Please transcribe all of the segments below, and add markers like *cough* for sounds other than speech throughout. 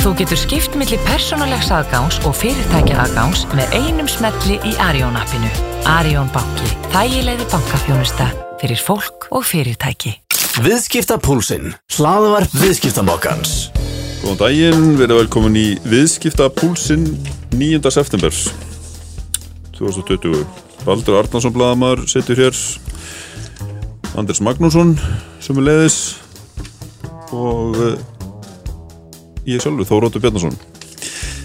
Þú getur skipt millir persónulegs aðgáns og fyrirtækja aðgáns með einum smelli í Arjón appinu. Arjón banki. Þægilegði bankafjónusta fyrir fólk og fyrirtæki. Viðskiptapúlsinn. Hlaðvarp viðskiptamokkans. Góðan daginn, verið velkomin í Viðskiptapúlsinn 9. september 2020. Baldur Arnarsson Bladamar setur hér Anders Magnússon sem er leiðis og uh, ég sjálfur, Þóróttur Bjarnason.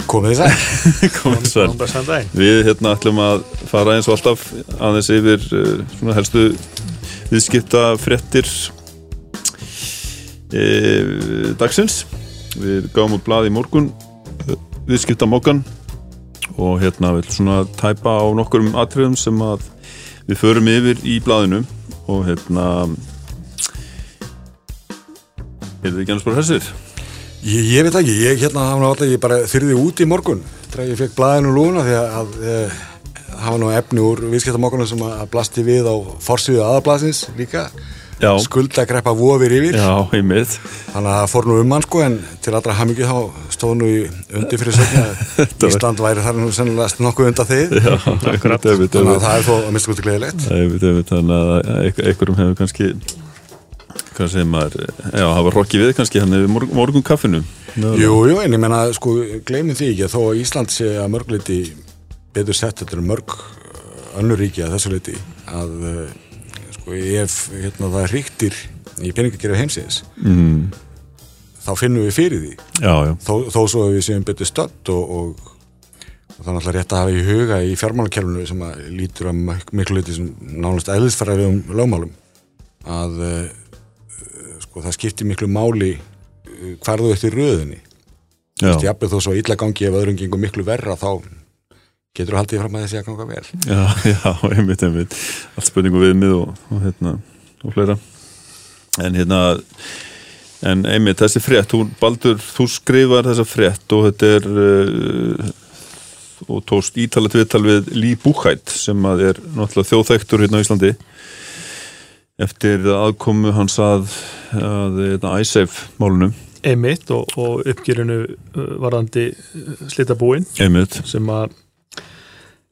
Komið *laughs* sæl. Komið daginn Við hérna ætlum að fara eins og alltaf aðeins yfir uh, svona helstu viðskipta fréttir e, dagsins. Við gáum út blað í morgun uh, viðskipta mokkan og hérna við ætlum svona að tæpa á nokkurum atriðum sem að við förum yfir í blaðinu. Og hérna er þið ekki annars bara hessir? Ég, ég veit ekki, ég hérna hafa náttúrulega ég bara þyrði út í morgun þegar ég fekk blæðinu lúna því að, að e, hafa nú efni úr viðskiptamokkanum sem að blasti við á forsviðu aðablasins líka. Já. skulda greppa vofir yfir. Já, þannig að það fór nú um hann sko en til allra hamingju þá stóð nú í undir fyrir sögna *laughs* var- Ísland væri þar nú sennilega nokkuð undan þið Já, akkurat. Þannig að það er þó að mista kvöldi gleðilegt. Einmitt, einmitt, þannig að einhver- einhverjum hefur kannski hvað segir maður já, hafa rokki við kannski hann yfir morgun, morgun kaffinu Jú, jú, en ég menna, sko, gleymið því ekki að þó að Ísland sé að mörgleiti betur sett þetta er mörg uh, önnur ríki að þessu leiti að uh, sko, ef hérna, það ríktir í peningakerfi heimsins mm, þá finnum við fyrir því. Já, já, þó, þó svo að við séum betur stödd og, og, og það er náttúrulega rétt að hafa í huga í fjármálakerfinu sem að lítur að mik- miklu leiti sem nánast eðlisfæraðum lögmálum að uh, sko, það skiptir miklu máli uh, hvar þú ert í röðinni. Þú veist, jafnveg þó svo illa gangi ef öðrum gengur miklu verra þá getur þú haldið fram að þessi að ganga vel. Já, *laughs* já, einmitt, einmitt. Allt spurningu viðmið og, og hérna og fleira. En hérna en einmitt þessi frétt, þú, Baldur, þú skrifar þessa frétt og þetta er uh, og tóst ítalat viðtal við Lý Búkætt sem að er náttúrulega þjóðþektur hérna á Íslandi eftir aðkomu hans að, að ISAFE málunum einmitt og, og uppgjörinu uh, varðandi uh, slitabúin. Einmitt, sem að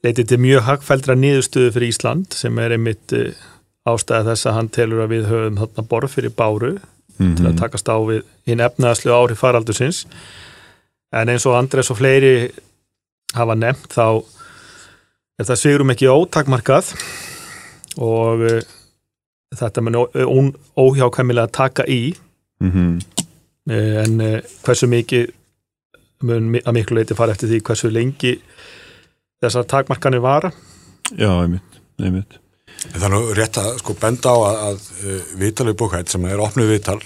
leiti til mjög hagfældra niðurstöðu fyrir Ísland sem er einmitt uh, ástæða þess að hann telur að við höfum þarna borð fyrir báru til að takast á við hinn efnaðslu ári faraldursins. En eins og Andres og fleiri hafa nefnt þá er það svigurum ekki ótakmarkað. Og þetta mun ó- óhjákvæmilega taka í. Mm -hmm. Eh, en eh, hversu mikið mun að miklu leiti fara eftir því hversu lengi þessar takmarkanir vara. Já, einmitt, einmitt. Það er nú rétt að sko benda á að, að viðtalið bókætt sem er opnuð viðtal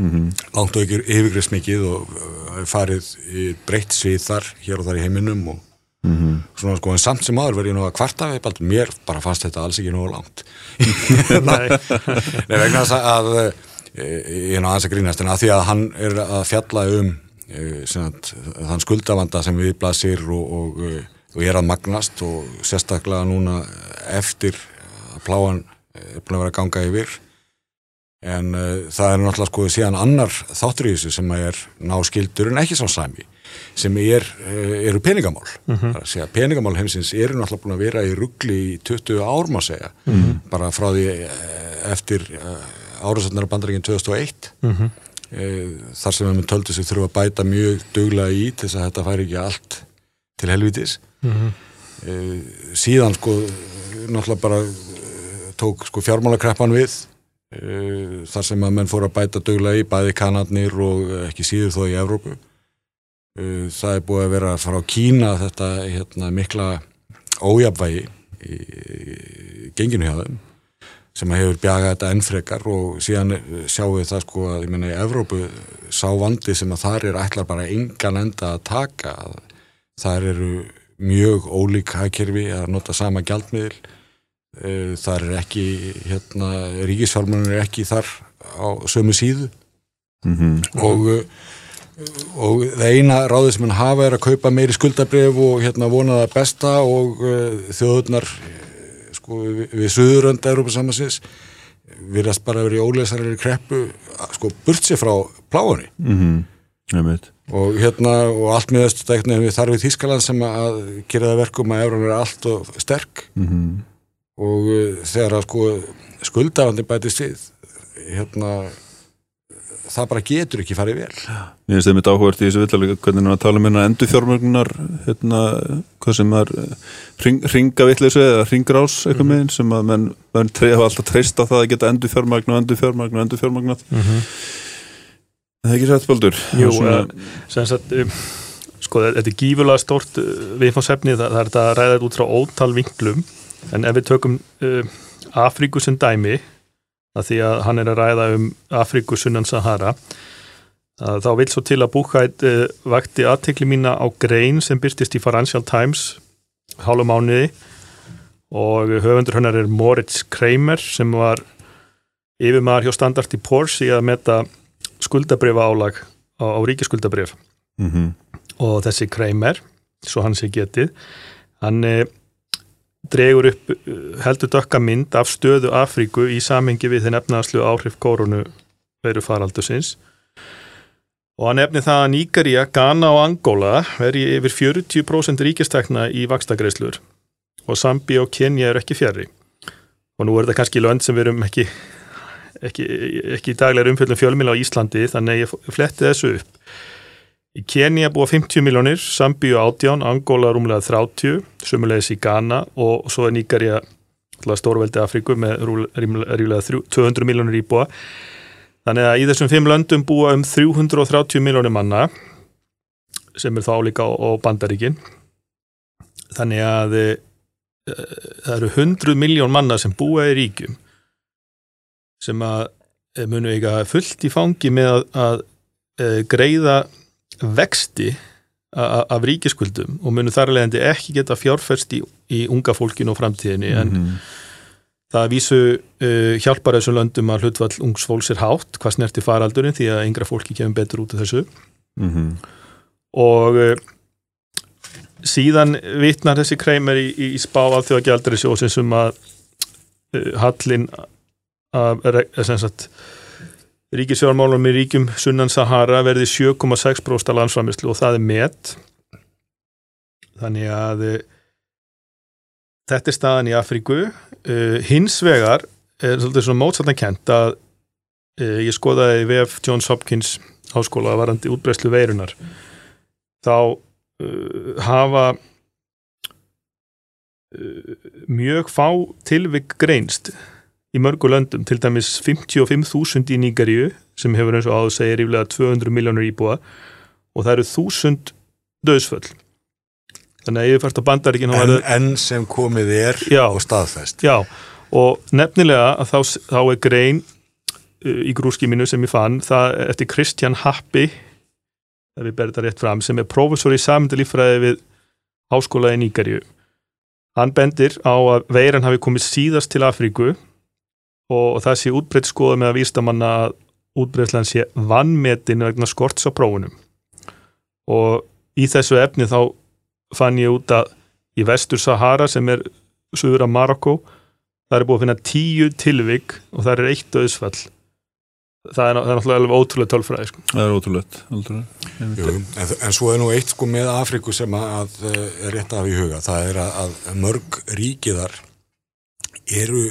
mm langt og ykkur yfirgrist mikið og farið breytt svið þar hér og þar í heiminum og -hmm. svona sko en samt sem aður verð ég nú að kvarta við baldur, mér bara fannst þetta alls ekki nógu langt. *laughs* Nei, Nei, vegna þess að uh, ég er nú aðeins að grínast en að því að hann er að fjalla um uh, sagt, þann skuldavanda sem við blasir og, og, uh, og er að magnast og sérstaklega núna eftir að pláan er búin að vera að ganga yfir en uh, það er náttúrulega sko síðan annar þáttur í þessu sem er náskildur en ekki sá sami sem er, uh, eru peningamál. Mm -hmm. það er að segja peningamál heimsins eru náttúrulega búin að vera í ruggli í 20 ár má segja. Bara frá því uh, eftir uh, árasöndar bandaríkinn 2001 mm -hmm. þar sem við töldu sig þurfa að bæta mjög duglega í til þess að þetta færi ekki allt til helvitis. Mm síðan sko náttúrulega bara tók sko fjármálakreppan við. uh, þar sem að menn fóru að bæta duglega í bæði kanadnir og ekki síður þó í Evrópu. Uh, það er búið að vera frá Kína þetta hérna, mikla ójafvægi í, í genginu hjá þeim sem hefur bjagað þetta ennfrekar og síðan eh, sjáum við það sko að ég menna í Evrópu sá vandi sem að þar er ætlar bara engan enda að taka. Þar eru mjög ólík hagkerfi að nota sama gjaldmiðl Eh, þar er ekki hérna, ríkisfjármennur er ekki þar á sömu síðu. Mhm. og eh, og það eina ráðið sem hann hafa er að kaupa meiri skuldabref og hérna vona það besta og uh, þjóðurnar uh, sko við, við suðurönd Európa samansins virðast bara verið í óleisarlega kreppu sko burt sér frá pláunni Mhm. einmitt. Og hérna og allt með þessu stekna við þarfið Þískaland sem að gera það verkum að euron er allt og sterk. Mm og uh, þegar að sko skuldafandi bætist við hérna það bara getur ekki farið vel. Mér finnst það mitt áhugavert í þessu villalega hvernig hann að tala um hérna endur fjármögnunar hérna, hvað sem er ring, ringavittleysu eða ringrás eitthvað Mhm. meginn sem að menn, menn tre, hafa alltaf treyst á það að geta endur fjármögnu, endur fjármögnu, endur fjármögnu Það er ekki sætt baldur? Mhm. Jú, Svona, eh, sem sagt um, sko, þetta er gífulega stórt uh, viðfáðsefni, það, það er þetta að ræða þetta út frá ótal vinklum, en ef við tökum uh, Afríku sem dæmi að því að hann er að ræða um Afríku sunnan Sahara þá vil svo til að Búkætt uh, vakti aðtekli mína á grein sem byrtist í Financial Times hálfa mánuði. Og höfundur hennar er Moritz Kramer sem var yfirmaður hjá Standard Poor's í að meta skuldabrifa álag á, á ríkiskuldabrif mm og þessi Kramer, svo hann sé getið hann e, dregur upp eh, heldur dökka mynd af stöðu Afríku í samhengi við þinn efnaðslu áhrif koronu veru faraldusins og hann efni það að Níkaría, Ghana og Angola veri yfir 40% ríkistekna í vakstagreislur og Zambi og Kenya eru ekki fjari og nú er þetta kannski lönd sem við erum ekki ekki, ekki daglegar umfjöldum fjölmila á Íslandi þannig ég fletti þessu upp Í Kenya búa 50 miljónir, Sambíu 18, Angola rúmlega 30, sumulegis í Ghana og svo er Níkarja stórveldi Afríku með rímlega 200 miljónir íbúa. Þannig að í þessum fimm löndum búa um 330 miljónir manna sem er þá líka á, bandaríkin. Þannig að e, það eru 100 miljón manna sem búa í ríkjum sem að e, munu eiga fullt í fangi með að, að e, greiða vexti af ríkiskuldum og munu þar leðandi ekki geta fjárferst í, í unga fólkinu og framtíðinni en Mhm. það vísu uh, hjálpar þessum löndum að hlutvall ungs fólks er hátt hvað snerti faraldurinn því að yngra fólki kemur betur út af þessu Mhm. og uh, síðan vitnar þessi kreimer í, í spá af því að gjaldur í sjósins um að uh, hallin af sem sagt ríkisjármálum í ríkjum sunnan Sahara verði 7,6% af landsframislu og það er met. Þannig að uh, þetta er staðan í Afríku. Uh, hins vegar er svolítið svona mótsallan kent að uh, ég skoðaði VF Johns Hopkins háskóla varandi útbreyslu veirunar þá hafa mjög fá tilvik greinst í mörgu löndum, til dæmis 55.000 í Nígaríu sem hefur eins og áður segir yfirlega 200 miljónur íbúa og það eru 1000 döðsföll þannig að yfirfært á bandaríkin en, en sem komið er Já. og staðfest Já, og nefnilega að þá, þá er grein uh, í grúskiminu sem ég fann, það er eftir Kristján Happi ef við berðum það rétt fram, sem er prófessor í samendalífræði við háskóla í Níkarju. Hann bendir á að veiran hafi komið síðast til Afríku og það sé útbreytt skoða með að vístamanna að útbreytlan sé vannmetin vegna skorts á prófunum. Og í þessu efni þá fann ég út að í vestur Sahara sem er suður af Marokko það er búið að finna tíu tilvik og það er eitt döðsfall það er, það er náttúrulega alveg ótrúlega tölfræði sko. Það er ótrúlegt aldrei. Jú, en, en svo er nú eitt sko með Afríku sem að, að er rétt af í huga það er að, að mörg ríkiðar eru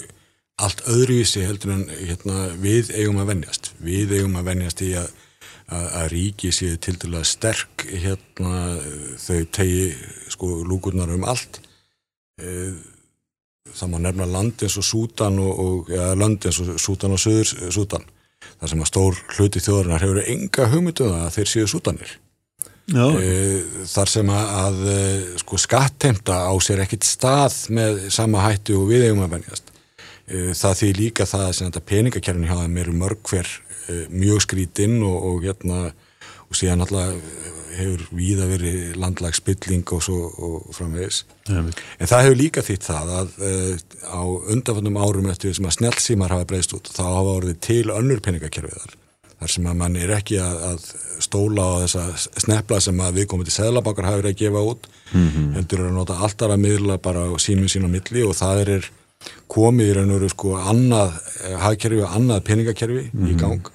allt öðruvísi heldur en hérna, við eigum að venjast. Við eigum að venjast í að, að, að ríki séu til dæla sterk hérna þau tegi sko lúkurnar um allt. Eh, það má nefna land eins og Sútan og, og ja, land eins og Sútan og Suður Sútan þar sem að stór hluti þjóðarinnar hefur enga hugmyndu það að þeir séu Sútanir Já, Eh, þar sem að, að sko, skattheimta á sér ekkit stað með sama hættu og við eigum að venjast. Eh, það því líka það þetta peningakerfin hjá þeim eru mörg hver eh, mjög skrítinn og, og hérna og síðan alltaf hefur víða verið landlag spilling og svo og framvegis einmitt. En það hefur líka þýtt það að á undanfannum árum eftir sem að snjálfsímar hafa breyst út, þá hafa orðið til önnur peningakerfiðar. Þar sem að mann er ekki að, að stóla á þessa snepla sem að viðkomandi seðlabankar hafa verið að gefa út, heldur að nota alltaf að miðla bara sínum sín á milli og það er komið í raun og veru sko annað eh, hagkerfi og annað peningakerfi í gang.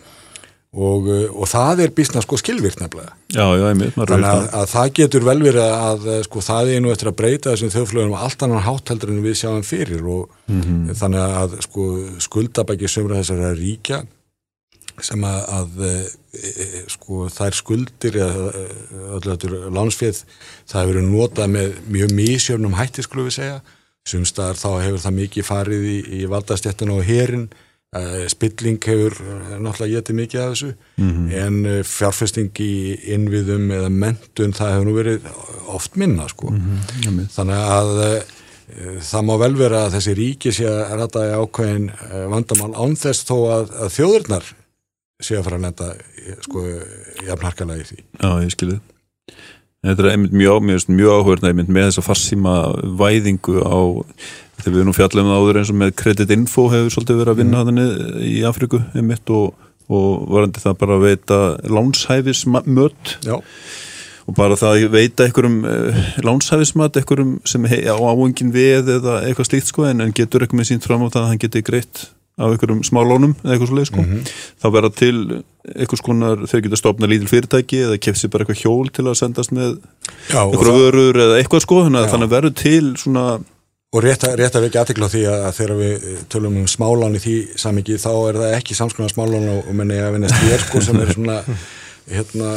Og, uh, og það er bísna sko skilvirt nefnilega. Já, já, einmitt, þannig að, að það getur vel verið að uh, sko það er nú eftir að breyta þessum þjóðflögunum allt annan hátteldur en við sjáum fyrir. Og þannig að sko skuldabæki sömra þessara ríkja sem að, að e, sko þær skuldir eða öllu lánsfið það hefur verið notað með mjög mísjörnum hætti skulum við segja sumstaðar þá hefur það mikið farið í, í valdastjættinu og herin. Spilling hefur eh, náttúrulega getið mikið af þessu. En eh, fjárfesting í innviðum eða mentun það hefur nú verið oft minna sko. Einmitt. þannig að það má vel vera að þessi ríki sé að ræta í ákveðin vandamál án þess þó að, að þjóðurnar sé að fara að lenda sko jafnharkalega í því. Já, ég skilði Þetta er einmitt mjög, mjög, mjög áhverna einmitt með þessa farsíma væðingu á þegar við erum fjallum það áður eins og með Credit Info hefur svolítið verið að vinna mm. þannig í Afriku einmitt og, og varandi það bara að veita lánshæfismött og bara það að veita einhverjum uh, lánshæfismat, einhverjum sem hei, á áengin við eða eitthvað slíkt sko en, en getur eitthvað með sínt fram á það að hann geti greitt af einhverjum smá lónum eða eitthvað svo leið sko þá verða til eitthvað skonar þau geta stopnað lítil fyrirtæki eða kefsi bara eitthvað hjól til að sendast með það, vörur eða eitthvað sko þannig að þannig að verður til svona og rétt, að- rétt að vekja aðtekla á því að, að þegar við tölum um smálán í því samingi þá er það ekki samskonar smálán og, menni að vinna stér sko sem er svona *laughs* hérna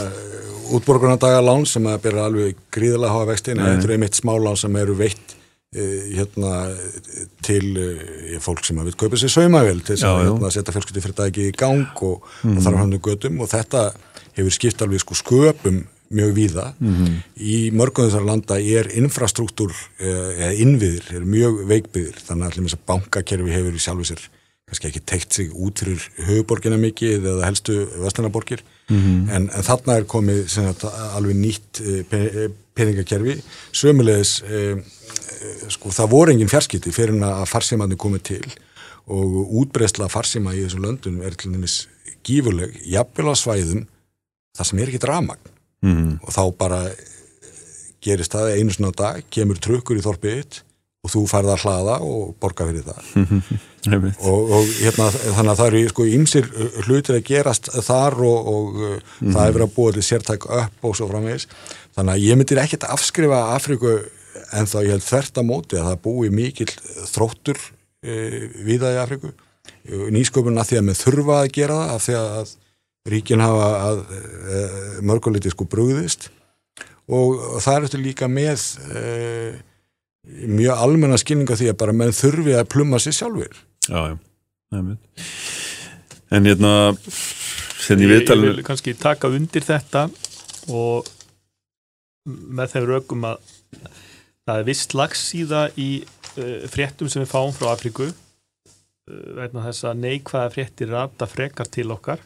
útborgunardaga lán sem að byrja alveg gríðilega háa vextin en þetta er einmitt smálán sem eru veitt eh, hérna til eh, fólk sem að við kaupa sér saumavél til þess að hérna, setja fjölskyldi fyrir dagi í gang og, og þarf hann götum. Og þetta hefur skipt alveg sko sköpum mjög víða. Í mörgum þessar landa er infrastruktúr eh, eða innviðir, er mjög veikbyðir þannig að allir þess að bankakerfi hefur í sjálfu sér kannski ekki teikt sig út fyrir höfuborgina mikið eða helstu vestlunaborgir en, en þarna er komið sem sagt, alveg nýtt eh, eh, peningakerfi. Sömulegis eh, eh, sko það voru engin fjarskipti fyrir en að farsímaðni komið til. Og útbreysla farsíma í þessum löndum er til dæmis gífurleg jafnvel á svæðum þar sem er ekki ramagn mm, og þá bara gerist það einu svona dag, kemur trukkur í þorpið og þú færð að hlaða og borga fyrir það. *laughs* og, og hérna, þannig að það eru sko ímsir hlutir að gerast þar og, og uh, það er verið að búa til sértæk upp og svo framvegis. Þannig að ég myndir ekkert afskrifa Afríku en þá ég held þvert að móti að það búi mikill þróttur uh, viða í Afríku. Nýsköpun að því að með þurfa að gera það af því að ríkin hafa að uh, mörguliti sko brugðist. Og, það er eftir líka með uh, mjög almenna skilninga því að bara menn þurfi að plumma sér sjálfur já, já, en hérna hérna ég, viðtalinu vil kannski taka undir þetta og með þeim rökum að það er vist lagsíða í uh, fréttum sem við fáum frá Afríku uh, vegna þess að neikvæða fréttir rata frekar til okkar.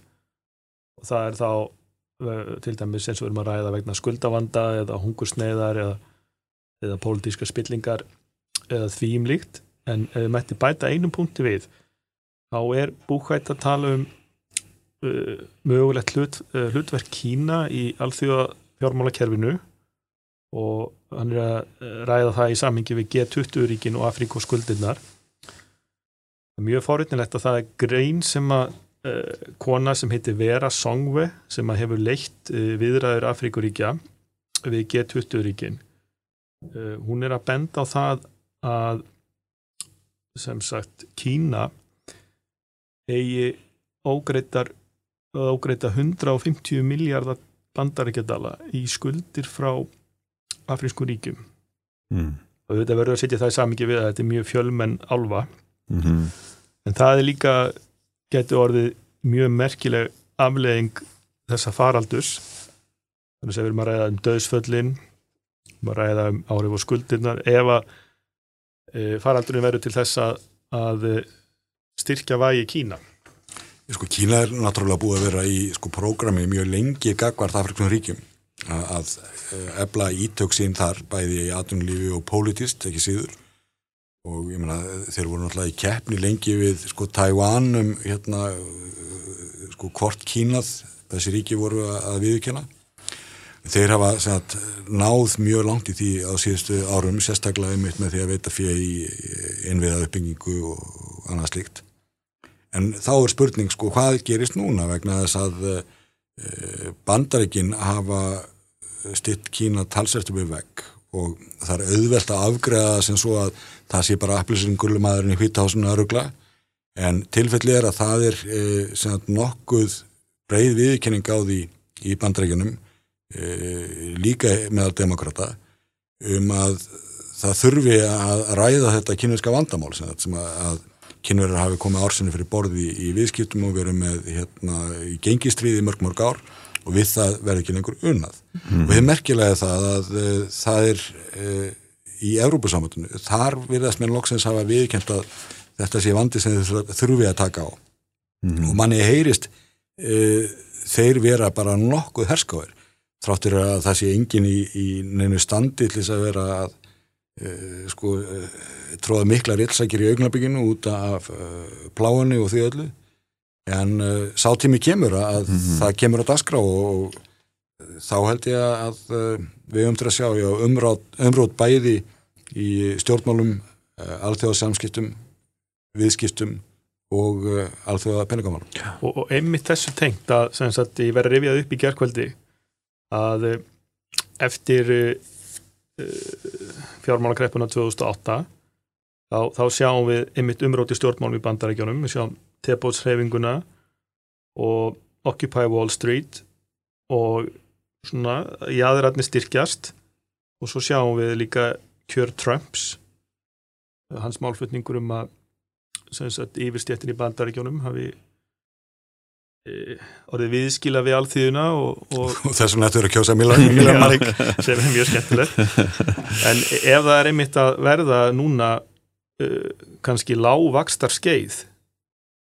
Og það er þá uh, til dæmis eins og við erum að ræða vegna skuldavanda eða hungursneiðar eða, eða pólitíska spillingar eða þvíumlíkt en ef við mætti bæta einum punkti við þá er búkvætt að tala um uh, mögulegt hlut, uh, hlutverk Kína í alþjóða fjármálakerfinu og hann er að uh, ræða það í samhengi við G20-ríkin og er mjög forutnilegt að það er grein sem að uh, kona sem heitir Vera Songwe sem að hefur leitt uh, viðræður Afríkuríkja við G20-ríkin. Uh, hún er að benda á það að sem sagt Kína eigi ógreitar ógreita 150 miljardar bandaríkjadala í skuldir frá afrísku ríkjum. Mm, og þetta verður að setja það í samingi við að þetta er mjög fjölmenn álfa. Mm, en það er líka getur orðið mjög merkileg afleðing þessa faraldurs. Þannig að við erum að ræða um döðsföllin við erum að ræða um árið og skuldirnar. Ef að faraldurinn verður til þess að, að e, styrkja vægi Kína. Sko Kína er náttúrulega búið að vera í sko prógrami mjög lengi gagvart Afriksum ríkjum. Að, að eh, efla ítök sín þar bæði í atunlífi og pólitíst ekki síður. Og ég meina þeir voru náttúrulega í keppni lengi við sko Taiwan um hérna eh, sko hvort Kínað þessi ríki voru að viðkjöna þeir hafa sagt, náð mjög langt í því á síðustu árum sérstaklega einmitt með því að veita fyrir í innviða uppbyggingu og annað slíkt. En þá er spurning sko hvað gerist núna vegna þess að uh, bandaríkin hafa stitt Kína talsert við vegg og það er auðvelt að afgreða sem svo að það sé bara appilsinn gullumæðurinn í hvítahásinu að ruggla en tilfelli er að það er e, sagt, nokkuð breið viðkenning á því í bandrækjunum e, líka meðal demokrata um að það þurfi að ræða þetta kynverska vandamál sem, að, kynverður hafi komið ársinu fyrir borði í, í viðskiptum og verið með hérna, í gengistriði mörg mörg ár og við það verður ekki lengur unnað mm. og þið merkilega það að það er uh, í Európusamöndinu, þar virðast mér loksins hafa viðkjönd að þetta sé vandi sem þið þurfi að taka á mm. og manni heyrist uh, þeir vera bara nokkuð herskáir, þráttur að það sé engin í, í neinu standi til þess að vera að sko tróða mikla rillsækir í augnabygginu út af pláinu og því öllu en uh, sátími kemur að mm -hmm. það kemur á daskra og, og þá held ég að uh, við umtur að sjá umrót, umrót bæði í stjórnmálum uh, alþjóðasamskiptum viðskiptum og uh, alþjóða peningamálum og, og einmitt þessu tengt að, að ég verði rifjað upp í gerðkvöldi að uh, eftir uh, fjármálagreppuna 2008 þá, þá sjáum við einmitt umrót í stjórnmálum í bandarækjunum við sjáum tebótshreyfinguna og Occupy Wall Street og svona jáðuratni styrkjast. Og svo sjáum við líka kjör Trumps hans málflutningur um að yfirstjættin í bandaríkjónum hafi orðið viðskila við allþýðuna og, og, *laughs* og þessum nættur að kjósa Milan Marík. *laughs* sem er mjög skemmtilegt. En ef það er einmitt að verða núna uh, kannski lágvakstar skeið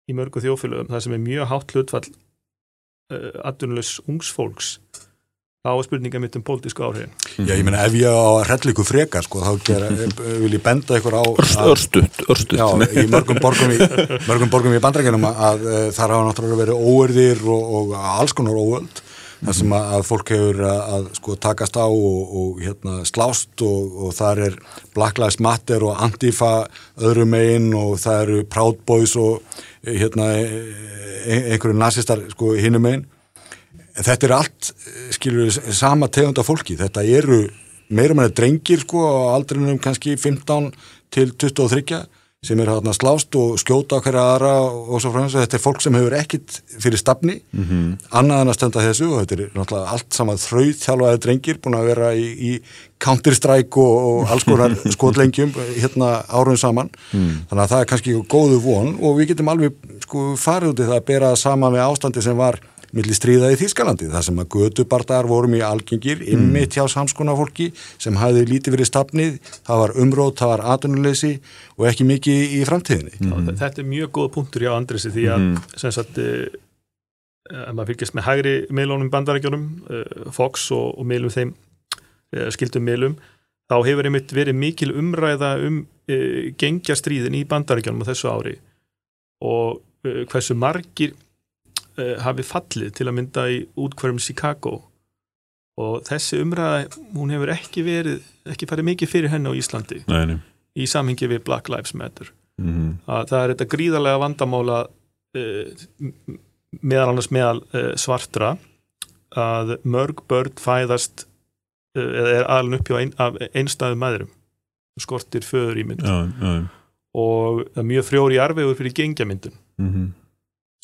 í mörgu þjófélögum, það sem er mjög hátt hlutfall uh, atvinnulegs ungsfólks er spurninga mitt um pólitísku áhrifin. Já, ég menna, ef ég á að relliku freka, sko, þá gera, *laughs* vil ég benda ykkur á... Örstuðt, örstuðt. Já, í mörgum borgum í, mörgum borgum í bandrækjunum að, að, að þar hafa náttúrulega verið óerðir og, og alls konar óöld þar sem að, að fólk hefur að sko takast á og, og hérna slást og, og þar er Black Lives Matter og Antifa öðrum meginn og það eru Proud Boys og hérna e, e, einhverju nazistar sko hinnum meginn þetta er allt, skilur við, sama tegunda fólki, þetta eru meira meina drengir sko á aldrinum kannski 15 til 23 sem er hérna slást og skjóta hverja aðra og svo frá þess að þetta er fólk sem hefur ekkit fyrir stafni, mm -hmm. annað en að stenda þessu og þetta er náttúrulega allt saman þrauð þjálfaði drengir búin að vera í, í counter-strike og, og alls konar *laughs* skotlengjum hérna árum saman mm. þannig að það er kannski góðu von og við getum alveg sko farið út í það að bera saman með ástandi sem var millir stríða í Þýskalandi þar sem að gödubardar vorum í algengir ymmið mm. hjá samskona fólki sem hafði lítið verið stafnið, það var umrót, það var atunuleysi og ekki mikið í framtíðinni. Mm. Þetta er mjög góð punktur hjá Andrisi því að mm. sem sagt uh, maður fylgjast með hægri meilónum bandarækjónum uh, Fox og, og meilum þeim skildum meilum þá hefur einmitt verið mikil umræða um gengjastríðin í bandarækjónum á þessu ári og hversu margir uh, hafi fallið til að mynda í útkværum Chicago. Og þessi umræða, hún hefur ekki verið, ekki farið mikið fyrir henni á Íslandi Nei, í samhengi við Black Lives Matter. Mm -hmm. að það er þetta gríðarlega vandamála uh, meðal annars meðal uh, svartra að mörg börn fæðast eða er alveg upp hjá ein, af einstæðu maðurum skortir föður í mynd og það er mjög frjóri arvegur fyrir gengjamyndun mm -hmm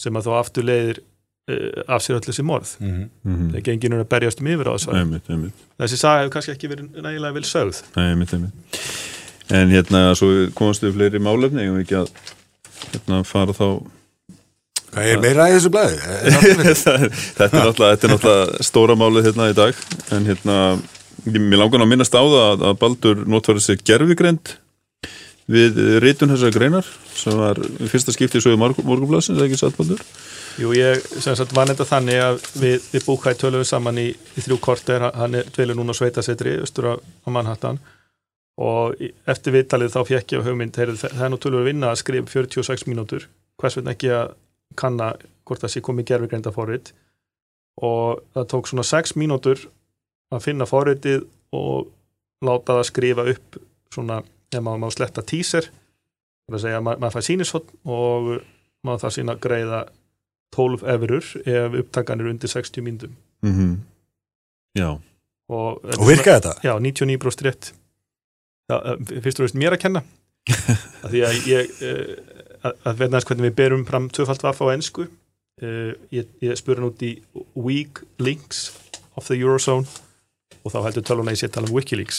sem að þá aftur leiðir uh, af sér öll þessi morð mm -hmm. það gengir núna að berjast um yfir á þessu þessi saga hefur kannski ekki verið nægilega vel sögð einmitt, einmitt. en hérna svo komast við fleiri málefni og ekki að hérna, fara þá Hvað er meira í þessu blæði? *laughs* þetta er náttúrulega stóra málið hérna í dag en hérna mér langar að minnast á það að, að Baldur notfærið sér gerfigrend við rítun þessar greinar sem var fyrsta skipti í sögu morgunblassin, er það ekki satt baldur? Jú, ég sem sagt var nefnda þannig að við, við búkæði tölum saman í, í þrjú korter, hann er dvelur núna á Sveitasetri, östur á, á Manhattan. Og eftir viðtalið þá fekk ég á hugmynd, það er nú tölur að vinna að skrifa 46 mínútur, hvers vegna ekki að kanna hvort það sé komið gerfigreinda forrið og það tók svona 6 mínútur að finna forriðið og láta það skrifa upp svona ef maður má sletta teaser það er að segja að maður fær sínishotn og má það sína greiða 12 eurur ef upptakan er undir 60 mínutum mm Já, og, Og virkaði þetta? Já, 99% rétt. Eh, fyrst og veist mér að kenna. *laughs* Að því að ég eh, að, að verða næst hvernig við berum fram tvöfalt vaff á ennsku uh, ég, ég spurði út í weak links of the Eurozone og þá heldur tölun að ég sé tala um Wikileaks.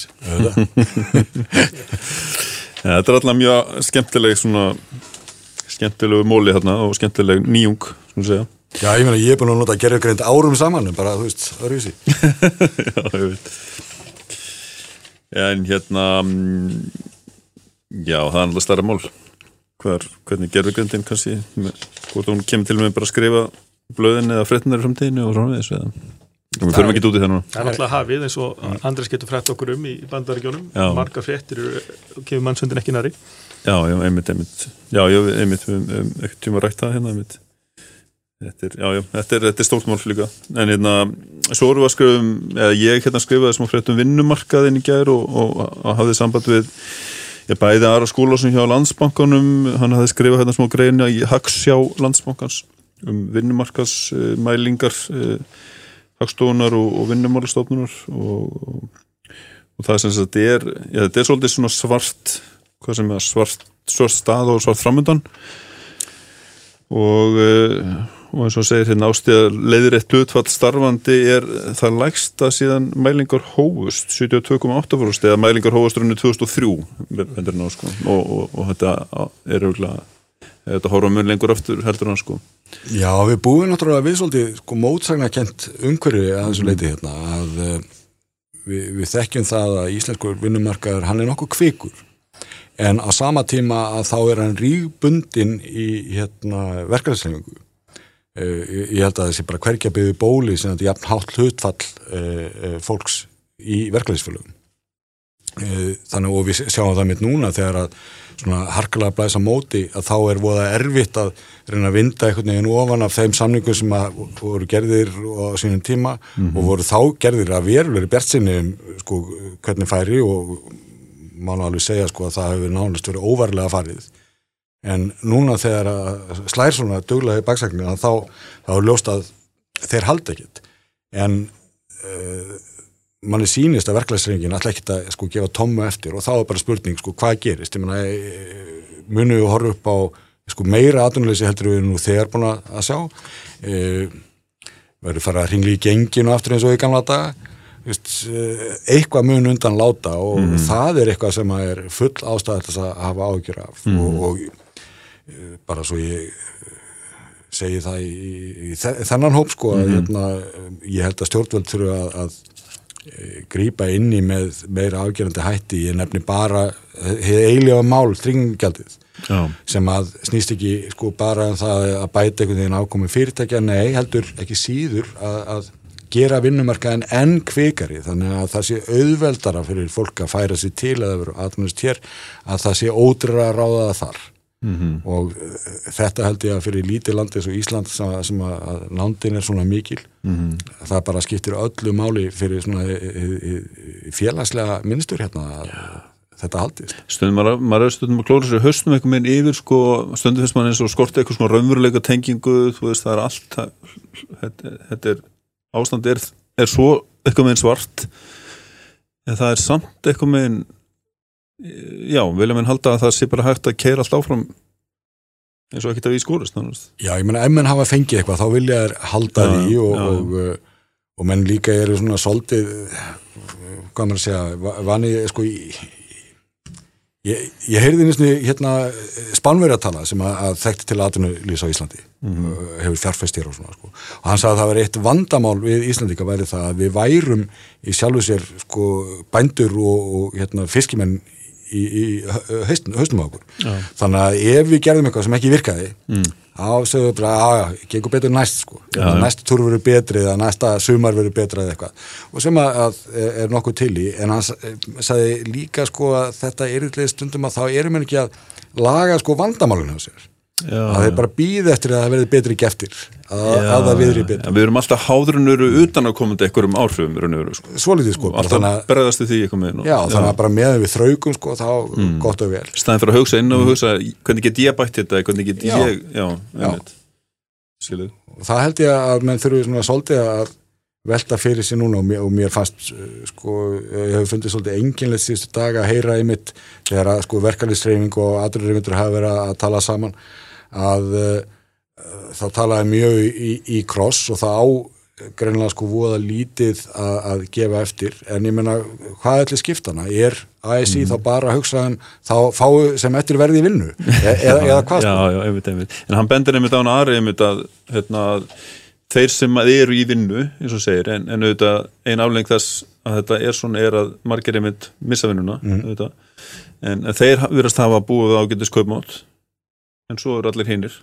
Ja, *laughs* þetta er alltaf mjög skemmtileg svona skemmtilegu móli hérna og skemmtileg nýjung svona segja. Já, ég meina, ég er búin að nota að gera greint árum saman en bara, þú veist, það er vísi *laughs* Já, ég veit. En hérna mm, Já, það er alltaf starra mál. Hver, hvernig gerðugrindin kannski með- hvort hún kemur til með bara að skrifa blöðin eða fréttinar í framtíðinu og svona við þessu Við förum ekki út í það núna. Það er náttúrulega hafið eins og Andres getur frætt okkur um í bandaríkjónum Já. margar fréttir eru- kemur mannsundin ekki næri Já, já, einmitt, einmitt. Já, já, einmitt, ekkert tíma rækta það hérna einmitt. Þetta er, já, já, þetta er, er stórt mál líka. En hérna, svo vorum við að skrifa um eða ég hérna skrifaði smá frétt um vinnumarkaðin í gær og, og, og hafði samband við ég bæði Ara Skúlásson hjá Landsbankanum hann hafði skrifað hérna smá greina í Hagsjá Landsbankans um vinnumarkaðsmælingar uh, hagstofunar og, og vinnumálastofnunar og, og, og það sem þetta er já, þetta er svolítið svona svart hvað sem er svart, svart stað og svart framundan. Og uh, og eins og segir hérna ástíða leiðrétt hlutfall starfandi er það lægsta síðan mælingar hófust 72,8% eða mælingar hófust runni 2003 vendur ná sko. Og, þetta er auðvitað þetta horfa mun lengur aftur heldur hann sko Já, við búum náttúrulega við svolítið sko mótsagnakent umhverfi að þessu leiti hérna að uh, við, við þekkjum það að íslenskur vinnumarkaður hann er nokkuð kvikur. En á sama tíma að þá er hann rígbundin í hérna verkefæðsleifingu uh, ég held að þessi bara hverja byggði bóli sem þetta jafn hátt hlutfall uh, fólks í verkefæðsfélögum þannig og við sjáum það mitt núna þegar að svona harkalega blæsa móti að þá er voða erfitt að reyna að vinda einhvern veginn ofan af þeim samningum sem að voru gerðir á sínum tíma og voru þá gerðir að verulegri bjartsinni um sko, hvernig færi og má nú alveg segja sko að það hefur nánast verið óvarlega farið. En núna þegar að slær svona duglega í baksagnina þá, þá er ljóst að þeir halda ekkit en uh, manni sýnist að verklæsreingin alltaf ekkert að sko gefa tommu eftir og þá er bara spurning sko hvað gerist? Ég meina eh, munum við horfa upp á sko meira atvinnuleysi heldur við nú þegar búin að sjá? E, verður fara að ringli í genginu aftur eins og í gamla daga? Vist, eitthvað mun undan láta og það er eitthvað sem er full ástæða til þess að hafa ágjör af. Og, og eh, bara svo ég segi það í, í þe- þennan hóp sko að hérna, ég held að stjórnvöld þurfa að, að grípa inn í með meira afgerandi hætti. Ég nefni bara hefði eiginlega mál þringjaldið Já, sem að snýst ekki sko bara um það að bæta einhvern veginn ákomi fyrirtækja, nei, heldur ekki síður að, að gera vinnumarkaðin enn kvikari, þannig að það sé auðveldara fyrir fólk að færa sér til eða vera atvinnust hér, að það sé ódrira að ráða þar -hmm. og uh, þetta held ég að fyrir lítið landi eins og Ísland sem, að- sem að, að nándin er svona mikil -hmm. það bara skiptir öllu máli fyrir svona e, e, e, félagslega minnstur hérna að þetta haldist. stundum maður, er stundum að klóra sér höstum eitthvað með yfir sko, stundum finnst maður eins og skorti eitthvað svona raunveruleika tengingu, þú veist það er allt þetta, þetta er ástand er, er svo eitthvað með svart en það er samt eitthvað með já, vilja menn halda að það sé bara hægt að keira allt áfram eins og ekkert að við skórist nánast. Já, ég meina, ef menn hafa fengið eitthvað, þá vilja þær halda Já, því og, og, uh, og menn líka eru svona soldið, hvað maður að segja, va- vani, sko, í, ég, ég heyrði sinni hérna spánverjatala sem að, að þekkti til atvinnulýs á Íslandi, Mhm. uh, hefur fjárfæst hér og svona, sko, og hann sagði að það var eitt vandamál við Íslandika væri það að við værum í sjálfu sér, sko, bændur og, og hérna, fiskimenn í, í haustum, á okkur. Já. þannig að ef við gerðum eitthvað sem ekki virkaði mm. þá segðum við bara, já, gengur betur næst sko, Já, næst túr verður betri eða næsta sumar verður betra eða eitthvað. Og sem að, er nokkuð til í en hann sagði líka sko að þetta er eitthvað stundum að þá erum við ekki að laga sko vandamálun hjá sér að þeir bara býði eftir að það verði betri geftir að, að það viðri betur. En við erum alltaf háðrunuru utan að komandi einhverjum áhrifum sko. svolítið sko, bara Alltaf þannig að bregðast við því eitthvað með já, þannig að bara með við þraugum sko, þá gott og vel. Staðin fyrir að hugsa inn og hugsa hvernig get ég bætt þetta, hvernig get Já. ég já, einmitt. Skiluð það held ég að menn þurfi svona svolítið að velta fyrir sér núna og mér, og mér fannst uh, sko, ég hef fundið svolítið enginlega síðustu daga að heyra einmitt þegar að sko verkalýsreifing og aðrurreifindur hafa verið að tala saman að uh, þá talaði mjög í, í kross og það á greinlega sko voða lítið að, að gefa eftir. En ég menna hvað ætli skiptana? Er ASI þá bara að hugsa um þá fáu sem eftir verði í vinnu? *laughs* E eða, eða hvað já, sko? já, einmitt, einmitt. en hann bendir einmitt á hann aðri einmitt að hérna, þeir sem eru í vinnu eins og segir, en, en auðvitað ein afleng þess að þetta er svona er að margir einmitt missa vinnuna auðvitað. en, þeir verðast hafa búið á getið skaupmátt en svo eru allir hinnir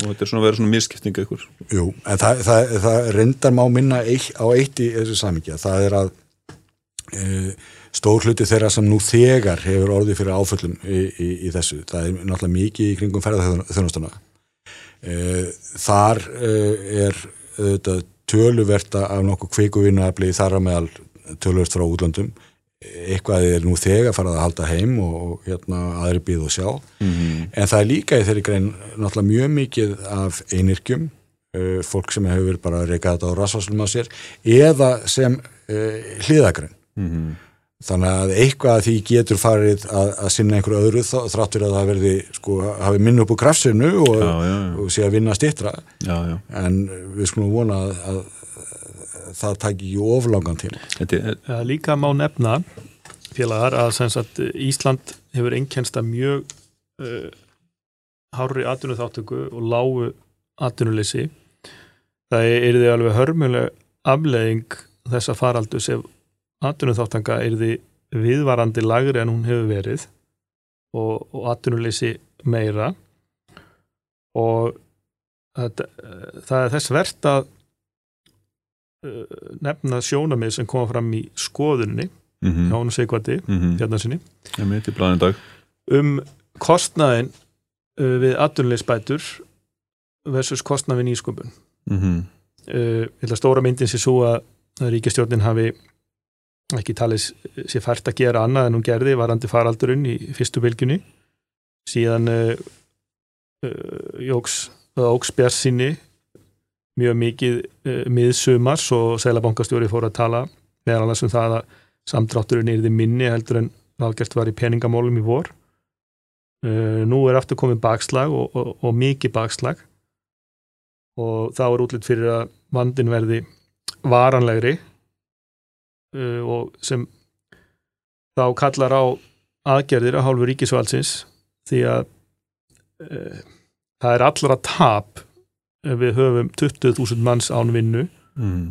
og þetta er svona að vera svona miskiptinga ykkur Jú, en það, það, það reyndar má minna eitt, á eitt í þessu samingja, það er að e, stór hluti þeirra sem nú þegar hefur orðið fyrir áföllum í, í, í þessu, það er náttúrulega mikið í kringum ferðarþjónustuna e, þar e, er auðvitað töluverta af nokkuð kveikuvinnaafli þar að meðal töluvert frá útlöndum eitthvað er nú þegar farið að halda heim og, og hérna aðri býð og sjá. En það er líka í þeirri grein náttúrulega mjög mikið af einirkjum uh, fólk sem hefur bara að reyka þetta á rasvarslum á sér eða sem uh, hliðagrein. Þannig að eitthvað af því getur farið að, að sinna einhverju öðru þráttur að það verði sko, hafi minni upp úr krafsinu og, og sé að vinna stittra en við skulum vona að, að, að það taki ekki oflangan tíma. Þetta er, Ja, líka má nefna félagar að sem sagt, Ísland hefur einkennst að mjög uh, hárri atvinnuþáttöku og lágu atvinnuleysi. Það er því alveg hörmuleg afleðing þessa faraldu sem atvinnuþáttanga er því viðvarandi lagri en hún hefur verið og, og atvinnuleysi meira. Og þetta, uh, það er þess verðt að nefna sjónamið sem koma fram í skoðunni mm hjá -hmm. hún Sigvati, mm -hmm. hérna sinni um kostnaðin uh, við atvinnuleysbætur versus kostnað við nýsköpun mm -hmm. uh, stóra myndin sér svo að ríkjastjórnin hafi ekki talið sér fært að gera annað en hún gerði varandi faraldurinn í fyrstu bylgjunni síðan uh, uh, jóks óks bjarsinni mjög mikið uh, miðsumars og Sælabankastjóri fór að tala meðal annars um það að samdrátturinn yrði minni heldur en ráðgert var í peningamólum í vor. Uh, nú er aftur komið bakslag og, og, og mikið bakslag. Og þá er útlitt fyrir að vandin verði varanlegri uh, og sem þá kallar á aðgerðir að hálfu ríkisvaldsins því að það er allra tap við höfum 20.000 manns án vinnu mm.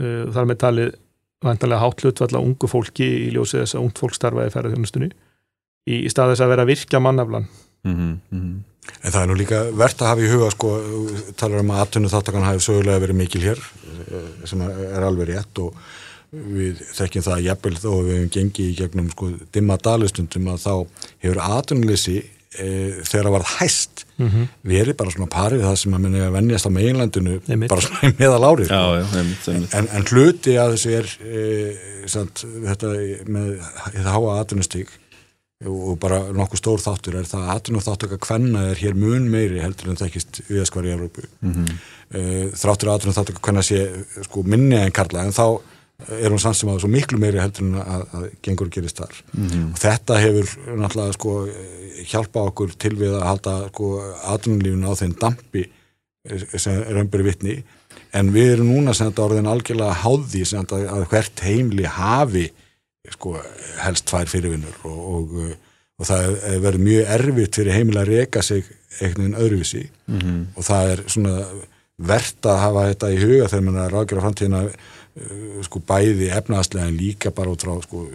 uh, þar með talið vantanlega hátt hlutvall á ungu fólki í ljósið þess að ungt fólk starfaði ferðarþjónustunni í, í stað þess að vera að virkja mannaflan Mm -hmm. En það er nú líka verðt að hafa í huga sko, talar um að atvinnu þáttakann hafi sögulega verið mikil hér eh, sem er alveg rétt og við þekkjum það jafnvel þó að við hefum gengið í gegnum sko, dimma dalistundum að þá hefur atvinnuleysi e, þegar það varð hæst mm -hmm. verið bara svona parið það sem að minni að vennjast á meginlandinu bara svona í meðal árið Já, já, einmitt, einmitt. en, en hluti að þessu er e, samt, þetta með þetta háa atvinnustík og bara nokkuð stór þáttur er það að atvinnu þáttur að hvenna er hér mun meiri heldur en þekkist viðaskvar í Európu mm -hmm. þráttur að atvinnu þáttur að hvenna sé sko, minni en karla en þá er hún samt sem að svo miklu meiri heldur en að, að gengur gerist þar. Og þetta hefur náttúrulega sko, hjálpa okkur til við að halda sko, atvinnulífinu á þeim dampi eh, sem er ömbur vitni. En við erum núna sem þetta orðin algjörlega háði sem þetta að hvert heimli hafi sko, helst tvær fyrirvinnur og, og, og það er- verður mjög erfitt fyrir heimil að reka sig einhvern veginn öðruvísi. -hmm. og það er svona verðt að hafa þetta í huga þegar mann er að ráðgjöra framtíðina uh, sko bæði efnaðslega en líka bara út frá sko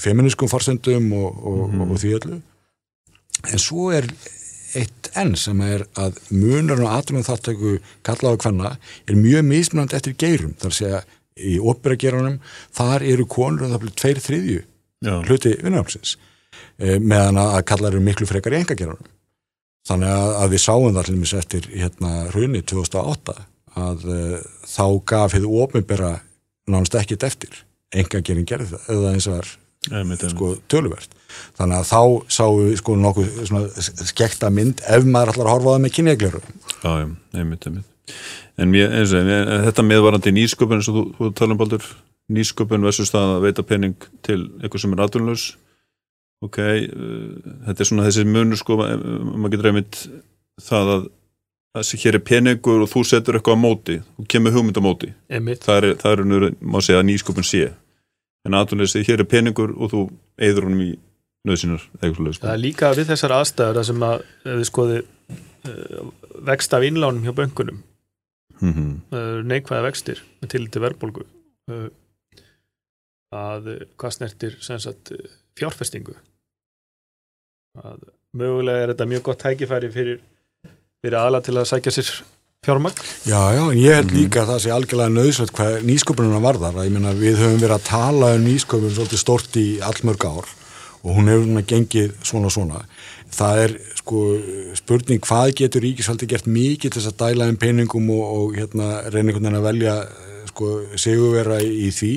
feminískum forsendum og, og, og, því öllu. En svo er eitt enn sem er að munurinn og aðtunum þáttöku kallaðu hvenna er mjög mismunandi eftir geirum. Þar að segja í operagerunum þar eru konur og það blir tveir þriðju Já. hluti vinnarhamsins meðan að kallar eru miklu frekar í engagerunum þannig að, að við sáum það allir eftir hérna hrunni 2008 að uh, þá gaf hefðu ofinbera nánast ekkit eftir enga gerin gerði það, eða eins og er Einmitt, einmitt. sko töluvert þannig að þá sáum við sko nokkuð skekta mynd ef maður ætlar að horfa á það með kynjagleru Já, einmitt, einmitt. En mér, eins og þetta meðvarandi nýsköpun eins og þú, þú tala um baldur nýsköpun versus það að veita pening til eitthvað sem er atvinnlaus ok, uh, þetta er svona þessi munur sko, ma- maður getur einmitt það að þessi hér er peningur og þú setur eitthvað á móti þú kemur hugmynd á móti. Einmitt, það er, það er nú, má segja nýsköpun sé. En atvinnleysi, hér er peningur og þú eyður honum í nöðsynnar eitthvað sko. það er líka við þessar aðstæður sem að við skoði uh, vext af innlánum hjá bönkunum. Mm -hmm. uh, neikvæða vextir með til til verðbólgu. Að hvað snertir fjárfestingu að mögulega er þetta mjög gott tækifæri fyrir, fyrir aðla til að sækja sér fjármagn. Já, já, en ég held líka að það sé algjörlega nöðsveit hvað nýsköpununa varðar. Ég meina við höfum verið að tala um nýsköpun svolítið stort í allmörg ár og hún hefur svona gengið svona svona. Það er sko spurning hvað getur ríkisvaldi gert mikið til þess að dæla um peningum og, og hérna einhvern veginn að velja eh, sko sigurvera í, því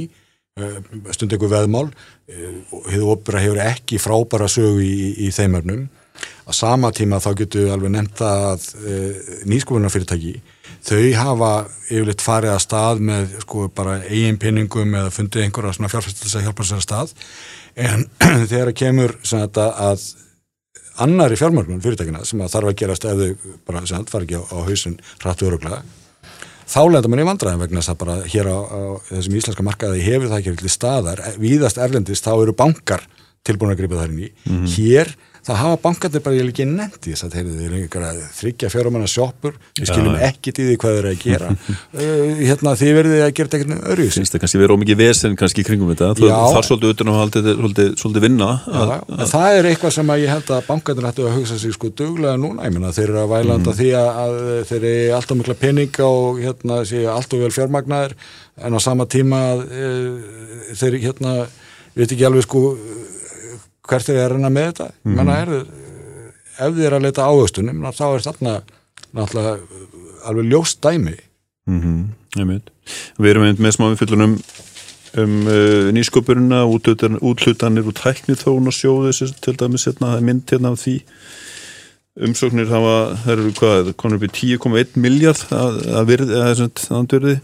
stund einhver veðmál. Eh, og hefur hefur ekki frábæra sögu í, í þeim örnum að sama tíma þá getur við alveg nefnt að e, nýskofunarfyrirtæki þau hafa yfirleitt farið að stað með sko bara eigin pinningum eða fundið einhverja svona fjárfæstis að hjálpa sér að stað. En *clears throat* þegar kemur sem þetta að annari fjármörgnum fyrirtækina sem að þarf að gerast ef þau bara sem þetta fara ekki á, á hausin rættu öruglega þá lenda mann í vandræðin vegna þess að bara hér á, á þessum íslenska markaði hefur það ekki til staðar, víðast erlendist þá eru bankar tilbúin að gripa þar inn í. Hér þá hafa bankarnir bara ég ekki nefndi þess að þeir eru einhverja þryggja fjórumanna sjoppur við skiljum Já. ekkit í því hvað þeir eru að gera. Uh, *laughs* hérna þið verðið að gera þetta einhvern öðru finnst það kannski verið ómikið vesen kannski kringum þetta? Það Já. þarf svolítið utan að haldið svolítið, vinna. Að, en það er eitthvað sem að ég held að bankarnir ættu að hugsa sig sko duglega núna. Ég meina þeir eru að vælanda því að, að þeir eru alltaf mikla peninga og hérna séu alltaf vel fjármagnaðir. En á sama tíma að, e, þeir hérna við veit ekki alveg sko hvert að reyna með þetta? Mm. menna er ef þeir eru að leita ávöxtunum þá er þarna alveg ljóst dæmi. Mm við erum einmitt með smá umfyllunum um uh, nýsköpurina útlutan, útlutanir og tækni þóun og sjóðu til dæmis hérna, er mynd hérna af því. Umsóknir hafa, það eru hvað, konur upp í 10,1 miljard að, að virði, að þessum andverði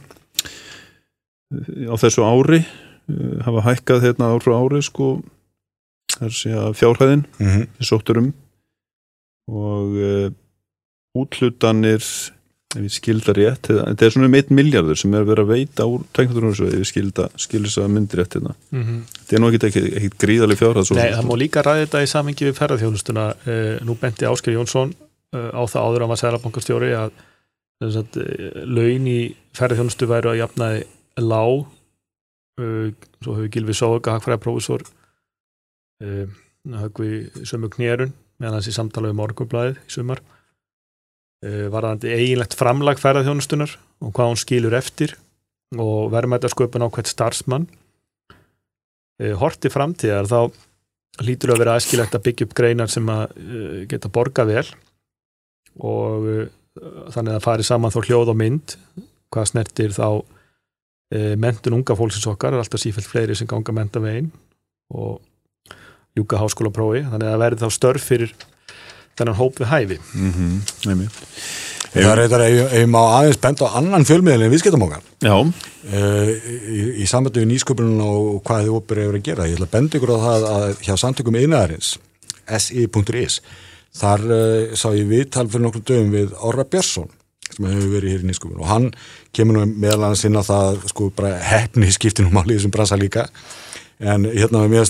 á þessu ári uh, hafa hækkað hérna ár frá ári sko það er að fjárhæðin mm -hmm. við sóttur um. Og uh, útlutanir ef ég skilda rétt þetta er svona um 1 miljardur sem er verið að veita úr tæknaturnarsöðu ef ég skilda, skilda þess að myndir rétt hérna. Mm -hmm. þetta er nú ekkit, ekkit, gríðarlega fjárhæð Nei, það má líka ræða þetta í samengi við ferðarþjónustuna uh, nú benti Ásker Jónsson uh, á það áður að var sælabankastjóri að, að laun í ferðarþjónustu væru að jafnaði lág. Svo hefur Gilvi Sóga hagfræðaprófessor uh, högvi sömu knérun meðan hans í samtala um morgunblæðið í sumar. Uh, varðandi eiginlegt framlag ferðarþjónustunar og hvað hún skilur eftir og verðmætasköpun á hvert starfsmann. Uh, horti framtíðar þá hlýtur að vera æskilegt að byggja upp greinar sem að uh, geta borga vel og uh, þannig að fari saman þó hljóð og mynd hvað snertir þá uh, mentun unga fólksins okkar. Er alltaf sífælt fleiri sem ganga menta veginn og ljúka háskóla prófi þannig að það verði þá störf fyrir þennan hóp við hæfi. Mhm, einmitt. það er eitthvað ef ef má aðeins benda á annan fjölmiðin en viðskiptamókan Já, Uh, í, í samvættu við nýsköpunum og hvað þið opur hefur að gera. Ég ætla að benda ykkur á það að hjá samtökum innæðarins si.is þar uh, sá ég viðtal fyrir nokkrum dögum við Orra Björnsson sem hefur verið hér í nýsköpunum og hann kemur nú meðal annars inn á það sko bara hefni skiptinum á líðum sem bransa líka en hérna mér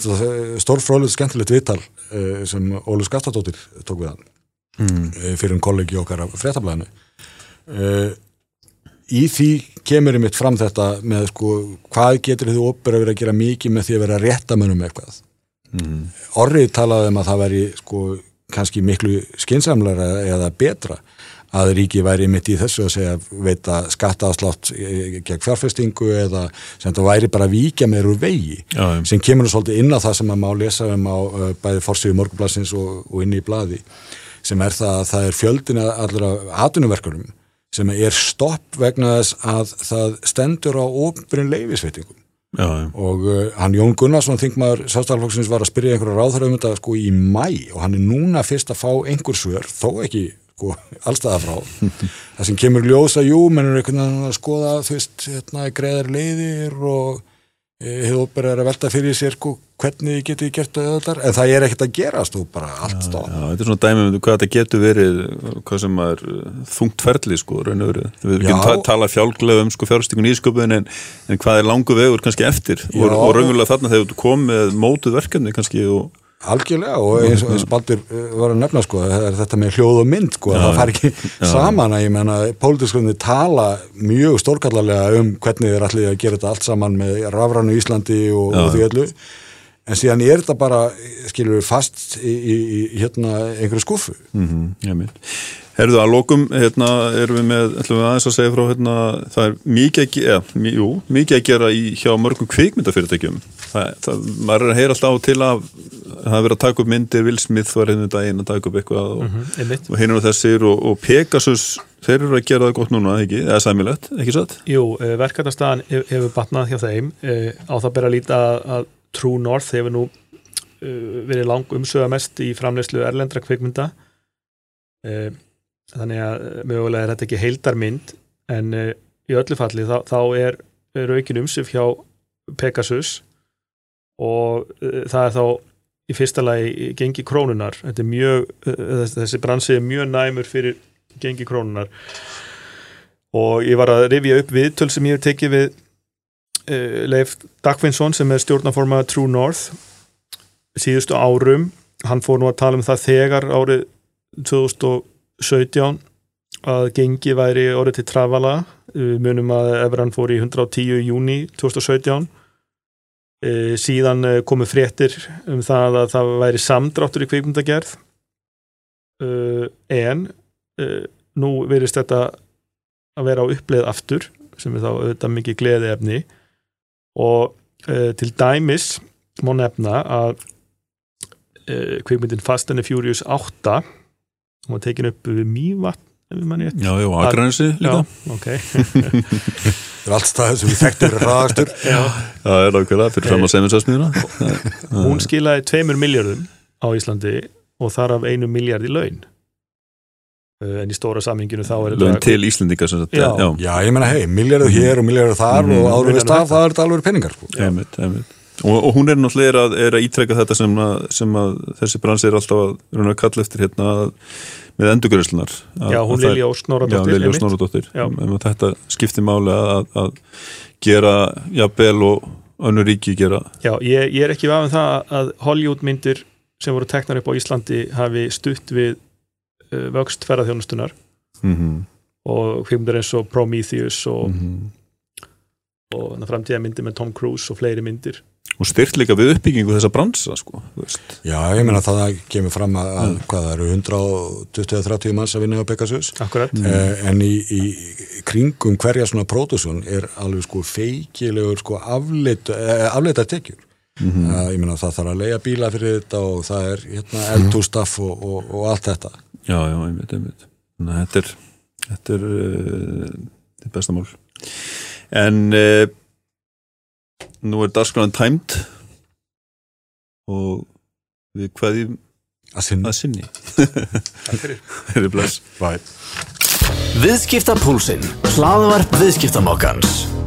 stórfróðlega skemmtilegt viðtal uh, sem Ólu Skaftadóttir tók við hann mm. fyrir um kollegi okkar af fréttablaðinu uh, í því kemur ég mitt fram þetta með sko hvað getur þið opera verið að gera mikið með því að vera að rétta mönnum eitthvað Mm. Orrið talaði um að það væri sko kannski miklu skinsamlega eða betra að ríki væri mitt í þessu að segja veita skattaðslátt gegn fjárfestingu eða sem þetta væri bara að víkja með úr vegi Já, já. sem kemur nú svolítið inn á það sem að má lesa um á uh, bæði forsýðu morgunblassins og, og inn í blaði sem er það að það er fjöldin allra atvinnuverkarum sem er stopp vegna þess að það stendur á ofnbyrjun leifisveitingum já, já. og uh, hann Jón Gunnarsson þingmaður sástaflokksins var að spyrja einhverja ráðhverja um þetta sko í mæ og hann er núna fyrst að fá einhver svör, þó ekki sko, allstaða frá *laughs* það sem kemur ljósa, jú, menn er einhvern veginn að skoða þú veist, hérna, greiðar leiðir og hefur bara að velta fyrir sér sko, hvernig getið gert öðlar en það er ekkert að gerast og bara allt stáð Já, þetta er svona dæmi um hvað þetta getur verið hvað sem er uh, þungt ferli sko, raun og verið. Við Já. getum ta tala fjálglega um sko fjárstykun í sköpun en, en hvað er langu vegur kannski eftir og, Já. og raunverulega þarna þegar þú kom með mótuð verkefni kannski og Algjörlega og eins og Baldur uh, var að nefna sko, þetta með hljóð og mynd sko, Já, það fær ekki já. saman að ég menna, pólitískunni tala mjög stórkallarlega um hvernig þeir ætli að gera þetta allt saman með rafrænu Íslandi og, og því öllu. En síðan er þetta bara, skilur við fast í, í, í hérna einhverju skuffu mm -hmm, Herðu að lokum, hérna erum við með ætlum við aðeins að segja frá hérna, það er mikið eða, mj, jú, mikið að gera í, hjá mörgum kvikmyndafyrirtækjum það, það, maður er að heyra alltaf á til að það hafa verið að taka upp myndir Will Smith var hérna daginn að taka upp eitthvað og, einmitt. og hinn og þessir og, og Pegasus þeir eru að gera það gott núna, ekki? eða sæmilegt, ekki satt? Jú, verkefnastæðan hefur batnað hjá þeim eh, á það ber að líta að, True North hefur nú eh, verið lang umsöga mest í framleyslu erlendra kvikmynda Eh, þannig að eh, mögulega er þetta ekki heildarmynd en eh, í öllu falli þá, þá er, er aukin umsöf hjá Pegasus og eh, það er þá í fyrsta lagi gengi krónunar mjög, eh, þessi, bransi er mjög næmur fyrir gengi krónunar og ég var að rifja upp viðtöl sem ég hef tekið við uh, Leif Dagfinnsson sem er stjórnaforma True North síðustu árum. Hann fór nú að tala um það þegar árið 2017 að gengi væri orðið til trafala. Munum að Evran fór í 110 í júni 2017 e, síðan eh, komu fréttir um það að það væri samdráttur í kvikmyndagerð. E, en e, nú verist þetta að vera á uppleið aftur sem er þá auðvitað mikið gleði efni og e, til dæmis má nefna að e, kvikmyndin Fast and the Furious 8 hún var tekin upp við Mývatn ef við manni Já, já, Akranesi líka. Já, ok. Það *laughs* er allt staðið sem við þekktum er ræðastur Það er nákvæmlega fyrir fram að seminsasmiðuna hún skilaði tveimur miljardum á Íslandi og þar af einu miljard í laun. Eh, en í stóra saminginu þá er Laun til Íslendinga sem sagt Já. já. já, ég menna, hei, miljardu hér og miljardu þar Mhm. og áður við stað, það er þetta alveg peningar sko. Einmitt, einmitt. Og, og hún er náttúrulega að, er að ítrekka þetta sem að, sem að þessi bransi er alltaf að, að kalla eftir hérna með endurgörðslunar Já, hún Lilja Ósk Já. Snorradóttir Já. um, að þetta skiptir máli að, að gera jafnvel og önnur ríki gera Já, ég, ég er ekki vafum það að Hollywood myndir sem voru teknar upp á Íslandi hafi stutt við uh, vöxt ferðarþjónustunar mm -hmm. og kvikmyndir eins og Prometheus og, Mhm. og, og framtíða myndir með Tom Cruise og fleiri myndir og styrt líka við uppbyggingu þessa bransa sko, já, ég menna það kemur fram að, að hvað það eru 120-30 manns að vinna á Pegasus. Akkurat, Eh, en í, í kringum hverja svona pródusson er alveg sko feikilegur sko afleita, eh, tekjur Mhm. mm. ég meina það þarf að leia bíla fyrir þetta og það er hérna eldústaff og, og, og allt þetta. Já, já, einmitt, einmitt. Þannig að þetta er þetta er, uh, þetta er besta mál. En uh, nú er dagskráðan tæmt og við hvaðið að sinna að sinni. Þeir *laughs* eru bless. Bye. Viðskipta púlsinn, hlaðvarp viðskiptamokkans